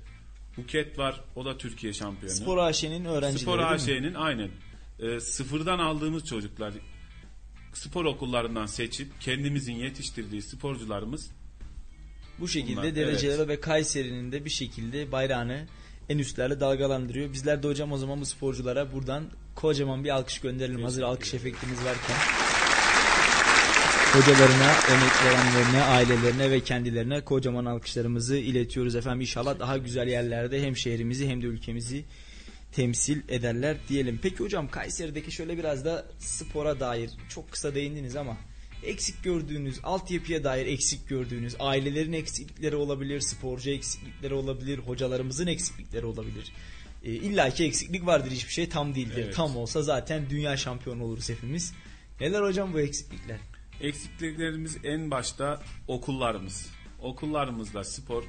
Buket var. O da Türkiye şampiyonu. Spor AŞ'nin öğrencileri Spor? AŞ'nin aynen. E, sıfırdan aldığımız çocuklar spor okullarından seçip kendimizin yetiştirdiği sporcularımız Bu şekilde Bunlar, dereceleri evet. ve Kayseri'nin de bir şekilde bayrağını en üstlerle dalgalandırıyor. Bizler de hocam o zaman bu sporculara buradan kocaman bir alkış gönderelim. Hazır alkış efektimiz varken. Hocalarına, emek verenlerine, ailelerine ve kendilerine kocaman alkışlarımızı iletiyoruz efendim. İnşallah daha güzel yerlerde hem şehrimizi hem de ülkemizi temsil ederler diyelim. Peki hocam Kayseri'deki şöyle biraz da spora dair çok kısa değindiniz ama eksik gördüğünüz, altyapıya dair eksik gördüğünüz, ailelerin eksiklikleri olabilir, sporcu eksiklikleri olabilir, hocalarımızın eksiklikleri olabilir. E, İlla ki eksiklik vardır hiçbir şey tam değildir. Evet. Tam olsa zaten dünya şampiyonu oluruz hepimiz. Neler hocam bu eksiklikler? Eksikliklerimiz en başta okullarımız. Okullarımızla spor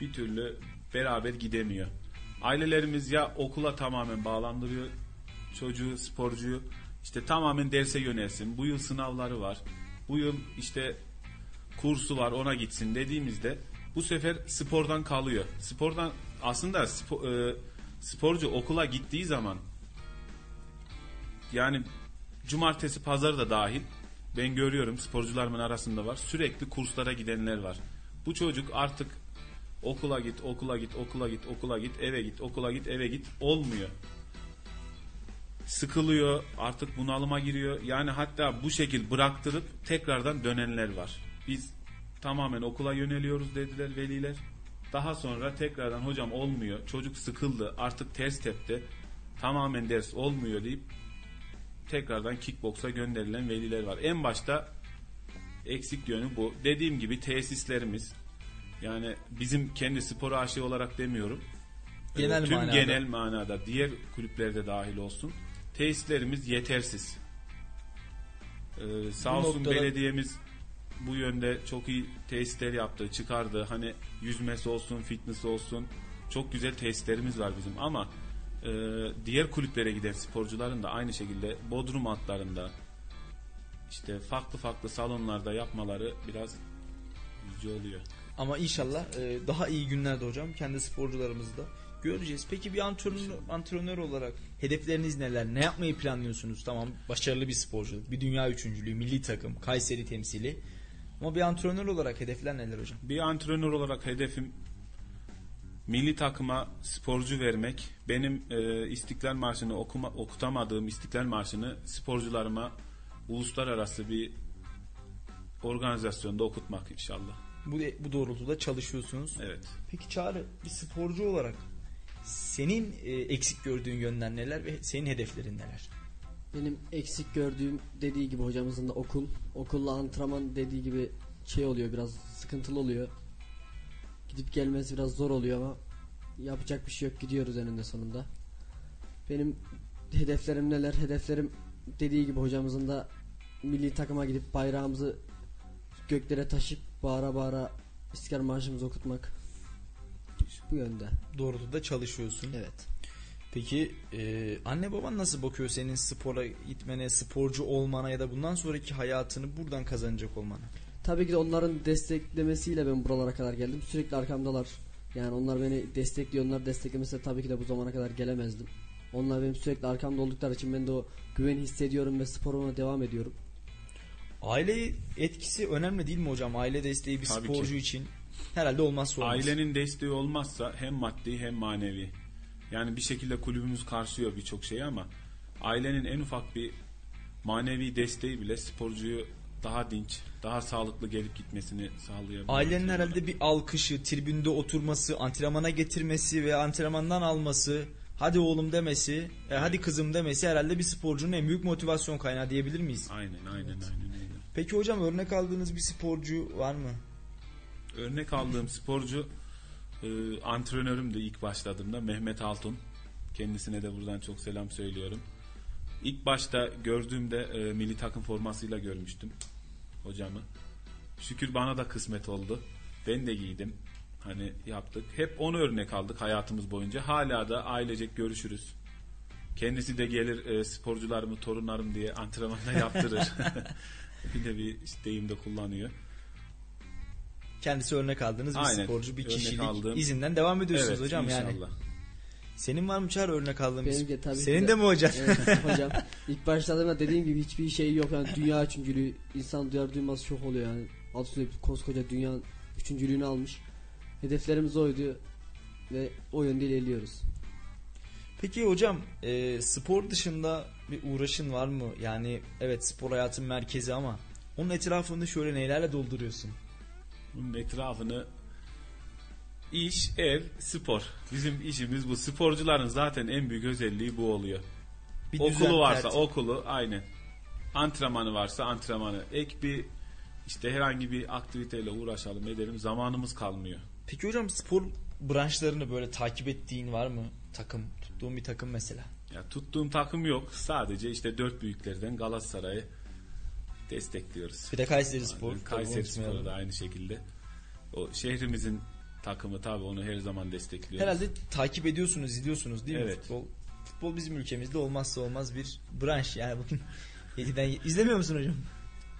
bir türlü beraber gidemiyor. Ailelerimiz ya okula tamamen bağlandırıyor çocuğu, sporcuyu. İşte tamamen derse yönelsin. Bu yıl sınavları var. Bu yıl işte kursu var ona gitsin dediğimizde bu sefer spordan kalıyor. Spordan aslında spo- e, sporcu okula gittiği zaman yani cumartesi pazar da dahil ben görüyorum sporcularımın arasında var sürekli kurslara gidenler var. Bu çocuk artık okula git okula git okula git okula git eve git okula git eve git olmuyor. Sıkılıyor artık bunalıma giriyor yani hatta bu şekil bıraktırıp tekrardan dönenler var. Biz tamamen okula yöneliyoruz dediler veliler. Daha sonra tekrardan hocam olmuyor çocuk sıkıldı artık ters tepti tamamen ders olmuyor deyip tekrardan kickboksa gönderilen veliler var. En başta eksik yönü bu. Dediğim gibi tesislerimiz yani bizim kendi spor aşığı olarak demiyorum. Genel tüm manada. genel manada diğer kulüplerde dahil olsun. Tesislerimiz yetersiz. Ee, sağ olsun noktada- belediyemiz bu yönde çok iyi tesisler yaptı, çıkardı. Hani yüzmesi olsun, fitness olsun. Çok güzel tesislerimiz var bizim ama e, diğer kulüplere giden sporcuların da aynı şekilde bodrum altlarında işte farklı farklı salonlarda yapmaları biraz üzücü oluyor. Ama inşallah e, daha iyi günlerde hocam kendi sporcularımızı da göreceğiz. Peki bir antrenör, antrenör olarak hedefleriniz neler? Ne yapmayı planlıyorsunuz? Tamam başarılı bir sporcu, bir dünya üçüncülüğü, milli takım, Kayseri temsili. Ama bir antrenör olarak hedefler neler hocam? Bir antrenör olarak hedefim milli takıma sporcu vermek. Benim e, İstiklal Marşı'nı okuma, okutamadığım İstiklal Marşı'nı sporcularıma uluslararası bir organizasyonda okutmak inşallah. Bu, bu doğrultuda çalışıyorsunuz. Evet. Peki Çağrı bir sporcu olarak senin e, eksik gördüğün yönler neler ve senin hedeflerin neler? Benim eksik gördüğüm dediği gibi hocamızın da okul. Okulla antrenman dediği gibi şey oluyor biraz sıkıntılı oluyor. Gidip gelmesi biraz zor oluyor ama yapacak bir şey yok gidiyoruz eninde sonunda. Benim hedeflerim neler? Hedeflerim dediği gibi hocamızın da milli takıma gidip bayrağımızı göklere taşıp bağıra bağıra İstiklal Marşımızı okutmak. Bu yönde. Doğrultuda çalışıyorsun. Evet. Peki e, anne baban nasıl bakıyor senin spora gitmene, sporcu olmana ya da bundan sonraki hayatını buradan kazanacak olmana? Tabii ki de onların desteklemesiyle ben buralara kadar geldim. Sürekli arkamdalar. Yani onlar beni destekliyor. Onlar desteklemese tabii ki de bu zamana kadar gelemezdim. Onlar benim sürekli arkamda oldukları için ben de o güveni hissediyorum ve sporuma devam ediyorum. Aile etkisi önemli değil mi hocam? Aile desteği bir Tabii sporcu ki. için herhalde olmazsa olmaz. Ailenin desteği olmazsa hem maddi hem manevi. Yani bir şekilde kulübümüz karşılıyor birçok şeyi ama ailenin en ufak bir manevi desteği bile sporcuyu daha dinç, daha sağlıklı gelip gitmesini sağlayabilir. Ailenin herhalde bir alkışı, tribünde oturması, antrenmana getirmesi ve antrenmandan alması, hadi oğlum demesi, e, hadi kızım demesi herhalde bir sporcunun en büyük motivasyon kaynağı diyebilir miyiz? Aynen aynen aynen öyle. Peki hocam örnek aldığınız bir sporcu var mı? Örnek aldığım sporcu e, antrenörüm de ilk başladığımda Mehmet Altun. Kendisine de buradan çok selam söylüyorum. İlk başta gördüğümde e, milli takım formasıyla görmüştüm hocamı. Şükür bana da kısmet oldu. Ben de giydim. Hani yaptık. Hep onu örnek aldık hayatımız boyunca. Hala da ailecek görüşürüz. Kendisi de gelir e, sporcularımı, torunlarım diye antrenmanda yaptırır. bir de bir deyimde kullanıyor. Kendisi örnek aldığınız bir Aynen. sporcu, bir Örnek kişilik aldığım- izinden devam ediyorsunuz Evet hocam yani. inşallah. Senin var mı Çağrı örnek aldığın bir Benim de tabii Senin de- de mi hocam? Evet hocam. İlk başladığımda dediğim gibi hiçbir şey yok yani dünya üçüncülüğü insan duyar duymaz şok oluyor yani. Adı üstünde koskoca dünya üçüncülüğünü almış. Hedeflerimiz oydu ve o yönde ilerliyoruz. Peki hocam e, spor dışında bir uğraşın var mı? Yani evet spor hayatın merkezi ama onun etrafını şöyle neylerle dolduruyorsun? Bunun etrafını iş, ev, spor. Bizim işimiz bu. Sporcuların zaten en büyük özelliği bu oluyor. Bir okulu düzen, varsa tertip. okulu aynen. Antrenmanı varsa antrenmanı. Ek bir işte herhangi bir aktiviteyle uğraşalım edelim zamanımız kalmıyor. Peki hocam spor branşlarını böyle takip ettiğin var mı? Takım, tuttuğun bir takım mesela. Ya tuttuğum takım yok. Sadece işte dört büyüklerden Galatasaray'ı destekliyoruz. Bir de Kayseri Spor. Yani Kayseri. Spor'u da aynı şekilde. O şehrimizin takımı tabii onu her zaman destekliyoruz. Herhalde takip ediyorsunuz, izliyorsunuz değil mi Evet. futbol? Futbol bizim ülkemizde olmazsa olmaz bir branş yani bugün 7'den izlemiyor musun hocam?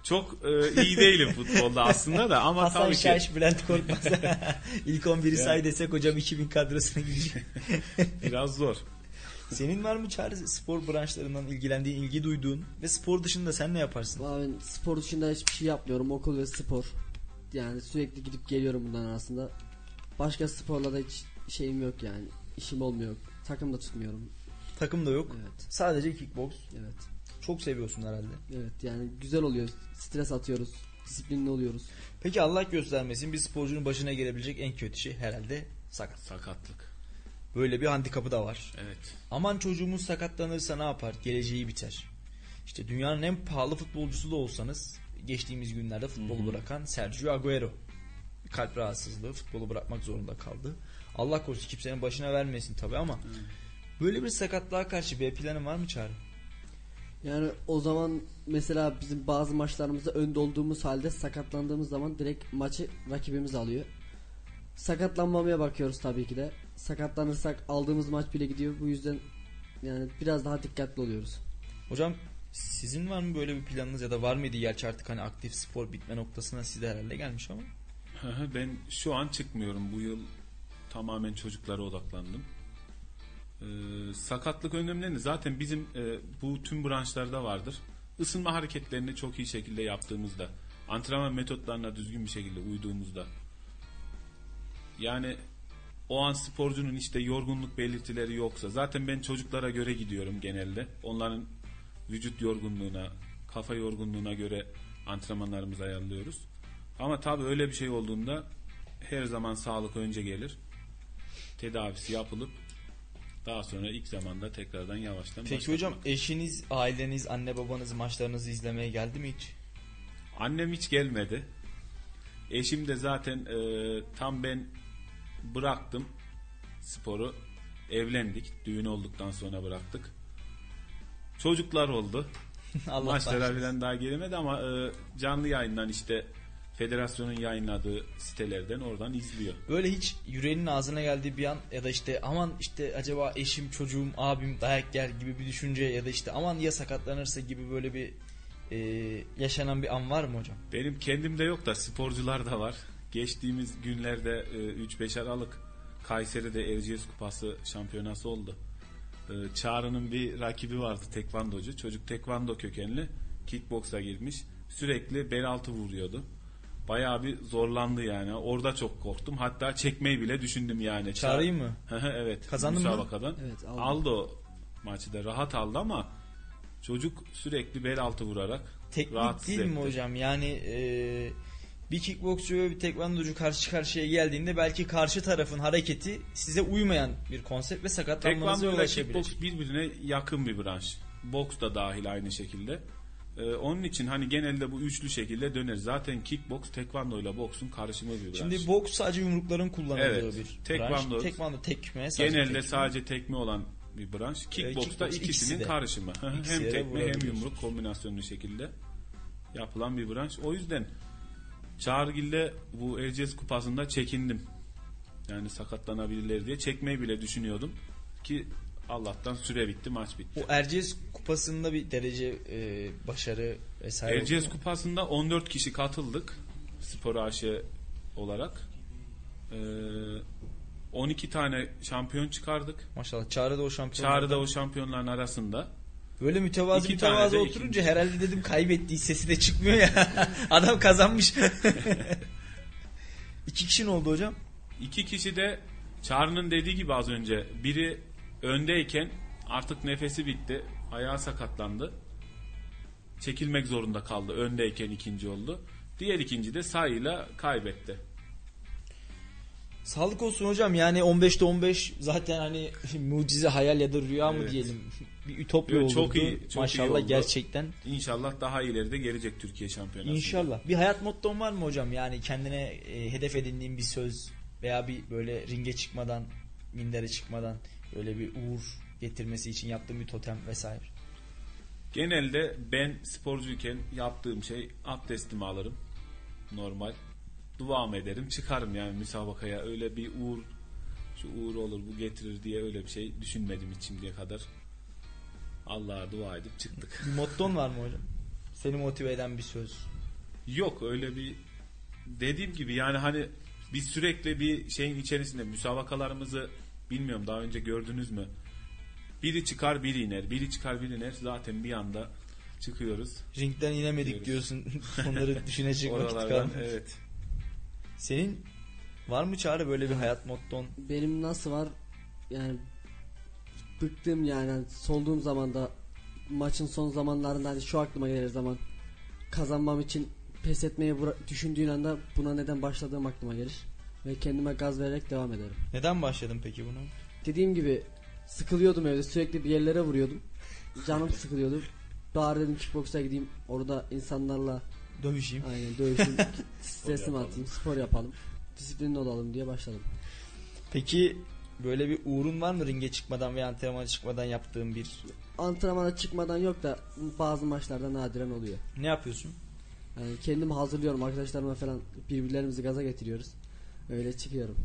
Çok e, iyi değilim futbolda aslında da ama Hasan tabii ki Şaş, Bülent Korkmaz. İlk 11'i Yani. say desek hocam 2000 kadrosuna girecek. biraz zor. Senin var mı Çağrı spor branşlarından ilgilendiğin, ilgi duyduğun ve spor dışında sen ne yaparsın? Ben spor dışında hiçbir şey yapmıyorum. Okul ve spor. Yani sürekli gidip geliyorum bundan arasında. Başka sporla da hiç şeyim yok yani. İşim olmuyor. Takım da tutmuyorum. Takım da yok. Evet. Sadece kickbox. Evet. Çok seviyorsun herhalde. Evet yani güzel oluyor. Stres atıyoruz. Disiplinli oluyoruz. Peki Allah göstermesin bir sporcunun başına gelebilecek en kötü şey herhalde sakat. Sakatlık. Böyle bir handikapı da var. Evet. Aman çocuğumuz sakatlanırsa ne yapar? Geleceği biter. İşte dünyanın en pahalı futbolcusu da olsanız geçtiğimiz günlerde futbolu bırakan Sergio Agüero. Kalp rahatsızlığı futbolu bırakmak zorunda kaldı. Allah korusun kimsenin başına vermesin tabi ama böyle bir sakatlığa karşı bir planın var mı Çağrı? Yani o zaman mesela bizim bazı maçlarımızda önde olduğumuz halde sakatlandığımız zaman direkt maçı rakibimiz alıyor. Sakatlanmamaya bakıyoruz tabii ki de. Sakatlanırsak aldığımız maç bile gidiyor. Bu yüzden yani biraz daha dikkatli oluyoruz. Hocam sizin var mı böyle bir planınız ya da var mıydı gerçi artık hani aktif spor bitme noktasına size herhalde gelmiş ama. Ben şu an çıkmıyorum. Bu yıl tamamen çocuklara odaklandım. Ee, sakatlık önlemlerini zaten bizim e, bu tüm branşlarda vardır. Isınma hareketlerini çok iyi şekilde yaptığımızda, antrenman metotlarına düzgün bir şekilde uyduğumuzda, yani o an sporcunun işte yorgunluk belirtileri yoksa, zaten ben çocuklara göre gidiyorum genelde. Onların vücut yorgunluğuna, kafa yorgunluğuna göre antrenmanlarımızı ayarlıyoruz. Ama tabii öyle bir şey olduğunda her zaman sağlık önce gelir. Tedavisi yapılıp daha sonra ilk zamanda tekrardan yavaştan Peki başlatmak. hocam eşiniz, aileniz, anne babanız maçlarınızı izlemeye geldi mi hiç? Annem hiç gelmedi. Eşim de zaten e, tam ben bıraktım sporu. Evlendik. Düğün olduktan sonra bıraktık. Çocuklar oldu. Allah bağışlasın. falan daha gelemedi ama e, canlı yayından işte federasyonun yayınladığı sitelerden oradan izliyor. Böyle hiç yüreğinin ağzına geldiği bir an ya da işte aman işte acaba eşim, çocuğum, abim dayak yer gibi bir düşünce ya da işte aman ya sakatlanırsa gibi böyle bir e, yaşanan bir an var mı hocam? Benim kendimde yok da sporcular da var. Geçtiğimiz günlerde e, 3-5 Aralık Kayseri'de Erciyes Kupası şampiyonası oldu. E, Çağrı'nın bir rakibi vardı tekvandocu. Çocuk tekvando kökenli. Kickboksa girmiş. Sürekli bel altı vuruyordu. Bayağı bir zorlandı yani. Orada çok korktum. Hatta çekmeyi bile düşündüm yani. Çağrı'yı mı? Evet. Kazandın mı? Evet, aldı. aldı. o maçı da rahat aldı ama çocuk sürekli bel altı vurarak Teknik rahatsız değil mi etti. hocam? Yani e, bir kickboksçu ve bir tekvandocu karşı karşıya geldiğinde belki karşı tarafın hareketi size uymayan bir konsept ve sakatlanmanıza Tekvando yol açabilir. kickbox birbirine yakın bir branş. Boks da dahil aynı şekilde. Ee, onun için hani genelde bu üçlü şekilde döner. Zaten kickbox tekvando ile boksun karışımı bir branş. Şimdi boks sadece yumrukların kullanıldığı Evet. bir Tekvando- branş. Tekvando tekme sadece genelde tekme. sadece tekme olan bir branş. Kickbox'ta kickbox, ikisi ikisinin de. karışımı. İkisi hem tekme hem yumruk kombinasyonlu şekilde yapılan bir branş. O yüzden Çağrıgil'de bu Erciyes kupasında çekindim. Yani sakatlanabilirler diye çekmeyi bile düşünüyordum ki Allah'tan süre bitti maç bitti. O Erciyes kupasında bir derece e, başarı vesaire Erciyes kupasında 14 kişi katıldık spor AŞ olarak. Ee, 12 tane şampiyon çıkardık. Maşallah Çağrı'da o şampiyon. Çağrı'da o şampiyonların arasında. Böyle mütevazı İki mütevazı tane oturunca herhalde dedim kaybettiği sesi de çıkmıyor ya. Adam kazanmış. İki kişi ne oldu hocam? İki kişi de Çağrı'nın dediği gibi az önce biri öndeyken artık nefesi bitti. Ayağı sakatlandı. Çekilmek zorunda kaldı. Öndeyken ikinci oldu. Diğer ikinci de sayıyla kaybetti. Sağlık olsun hocam yani 15'te 15 zaten hani mucize hayal ya da rüya mı Evet. diyelim bir ütopya Yo, olurdu. çok iyi, çok iyi Maşallah oldu. gerçekten. İnşallah daha ileride gelecek Türkiye şampiyonası. İnşallah. Bir hayat motton var mı hocam? Yani kendine e, hedef edindiğin bir söz veya bir böyle ringe çıkmadan, mindere çıkmadan böyle bir uğur getirmesi için yaptığın bir totem vesaire. Genelde ben sporcuyken yaptığım şey abdestimi alırım. Normal. Duam ederim. Çıkarım yani müsabakaya. Öyle bir uğur şu uğur olur bu getirir diye öyle bir şey düşünmedim hiç şimdiye kadar. Allah'a dua edip çıktık. Bir motton var mı hocam? Seni motive eden bir söz. Yok öyle bir dediğim gibi yani hani biz sürekli bir şeyin içerisinde müsabakalarımızı bilmiyorum daha önce gördünüz mü? Biri çıkar biri iner. Biri çıkar biri iner. Zaten bir anda çıkıyoruz. Ringden inemedik Diyoruz. diyorsun. Onları düşünecek vakit kalmadı. evet. Senin var mı Çağrı böyle bir hayat motton? Benim nasıl var yani bıktım yani hani solduğum zaman da maçın son zamanlarında hani şu aklıma gelir zaman kazanmam için pes etmeyi düşündüğün anda buna neden başladığım aklıma gelir ve kendime gaz vererek devam ederim. Neden başladın peki buna? Dediğim gibi sıkılıyordum evde sürekli bir yerlere vuruyordum. Canım sıkılıyordu. Bari dedim kickboksa gideyim orada insanlarla Dövüşeyim. aynen dövüşüm stresimi atayım spor yapalım disiplinli olalım diye başladım. Peki böyle bir uğrun var mı ringe çıkmadan veya antrenmana çıkmadan yaptığın bir Antrenmana çıkmadan yok da bazı maçlarda nadiren oluyor. ne yapıyorsun? Yani kendim hazırlıyorum arkadaşlarıma falan birbirlerimizi gaza getiriyoruz. Öyle çıkıyorum.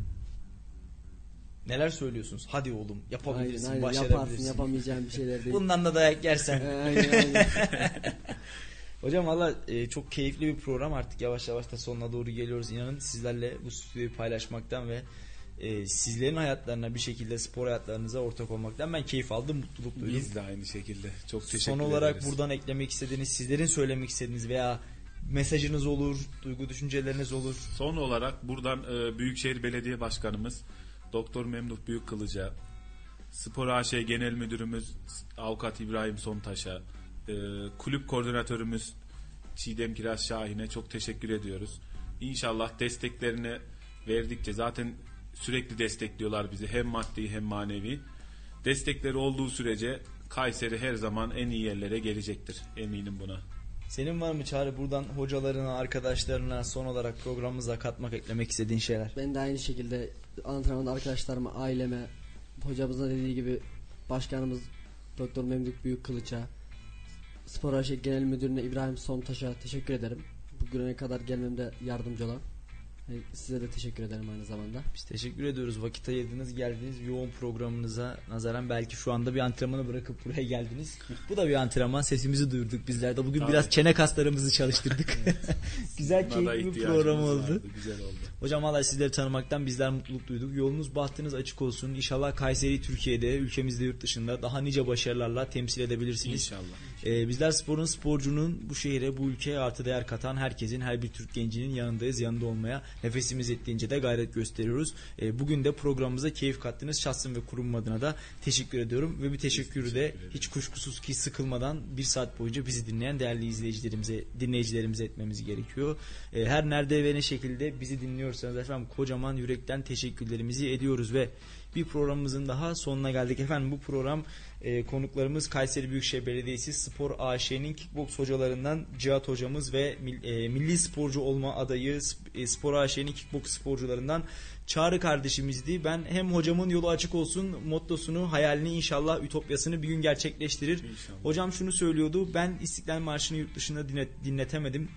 Neler söylüyorsunuz? Hadi oğlum yapabilirsin, Aynen, aynen. başarabilirsin. Yaparsın yapamayacağın bir şeyler değil. Bundan da dayak Ee, yersen. aynen, aynen. Hocam valla e, çok keyifli bir program artık yavaş yavaş da sonuna doğru geliyoruz. İnanın sizlerle bu stüdyoyu paylaşmaktan ve e, sizlerin hayatlarına bir şekilde spor hayatlarınıza ortak olmaktan ben keyif aldım, mutluluk duydum. Biz de aynı şekilde. Çok teşekkür Son olarak ederiz. buradan eklemek istediğiniz, sizlerin söylemek istediğiniz veya mesajınız olur, duygu düşünceleriniz olur. Son olarak buradan e, Büyükşehir Belediye Başkanımız Doktor Memduh Büyükkılıç'a, Spor AŞ Genel Müdürümüz Avukat İbrahim Sontaş'a, e, kulüp koordinatörümüz Çiğdem Kiraz Şahin'e çok teşekkür ediyoruz. İnşallah desteklerini verdikçe zaten sürekli destekliyorlar bizi hem maddi hem manevi. Destekleri olduğu sürece Kayseri her zaman en iyi yerlere gelecektir. Eminim buna. Senin var mı Çağrı buradan hocalarına, arkadaşlarına son olarak programımıza katmak, eklemek istediğin şeyler? Ben de aynı şekilde antrenmanda arkadaşlarıma, aileme, hocamızın dediği gibi başkanımız Doktor Memduh Büyük Kılıç'a, Spor AŞ Genel Müdürüne İbrahim Sontaş'a teşekkür ederim. Bugüne kadar gelmemde yardımcı olan. E, Size de teşekkür ederim aynı zamanda. Biz teşekkür ediyoruz. Vakit ayırdınız, geldiniz. Yoğun programınıza nazaran belki şu anda bir antrenmanı bırakıp buraya geldiniz. Bu da bir antrenman. Sesimizi duyurduk bizler de. Bugün Tabii. biraz çene kaslarımızı çalıştırdık. Güzel, keyifli bir program oldu. vardı, Güzel oldu. Hocam valla sizleri tanımaktan bizler mutluluk duyduk. Yolunuz bahtınız açık olsun. İnşallah Kayseri Türkiye'de, ülkemizde, yurt dışında daha nice başarılarla temsil edebilirsiniz. İnşallah. Ee, bizler sporun, sporcunun bu şehre, bu ülkeye artı değer katan herkesin, her bir Türk gencinin yanındayız. Yanında olmaya nefesimiz ettiğince de gayret gösteriyoruz. Ee, bugün de programımıza keyif kattınız. Şahsım ve kurum adına da teşekkür ediyorum. Ve bir teşekkürü de hiç kuşkusuz ki sıkılmadan bir saat boyunca bizi dinleyen değerli izleyicilerimize, dinleyicilerimize etmemiz gerekiyor. Ee, her nerede ve ne şekilde bizi dinliyorsanız efendim kocaman yürekten teşekkürlerimizi ediyoruz ve bir programımızın daha sonuna geldik. Efendim bu program e, konuklarımız Kayseri Büyükşehir Belediyesi Spor AŞ'nin kickboks hocalarından Cihat hocamız ve mil- e, milli sporcu olma adayı e, Spor AŞ'nin kickboks sporcularından Çağrı kardeşimizdi. Ben hem hocamın yolu açık olsun mottosunu, hayalini inşallah ütopyasını bir gün gerçekleştirir. İnşallah. Hocam şunu söylüyordu. Ben İstiklal Marşı'nı yurt dışında dinlet, dinletemedim.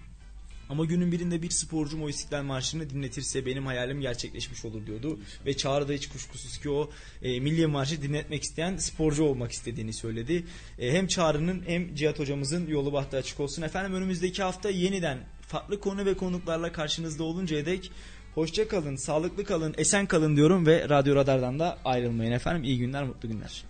Ama günün birinde bir sporcum o İstiklal Marşı'nı dinletirse benim hayalim gerçekleşmiş olur diyordu. Ve Çağrı da hiç kuşkusuz ki o e, Milli Marşı dinletmek isteyen sporcu olmak istediğini söyledi. E, hem Çağrı'nın hem Cihat hocamızın yolu bahtı açık olsun. Efendim önümüzdeki hafta yeniden farklı konu ve konuklarla karşınızda oluncaya dek hoşça kalın, sağlıklı kalın, esen kalın diyorum ve Radyo Radar'dan da ayrılmayın efendim. İyi günler, mutlu günler.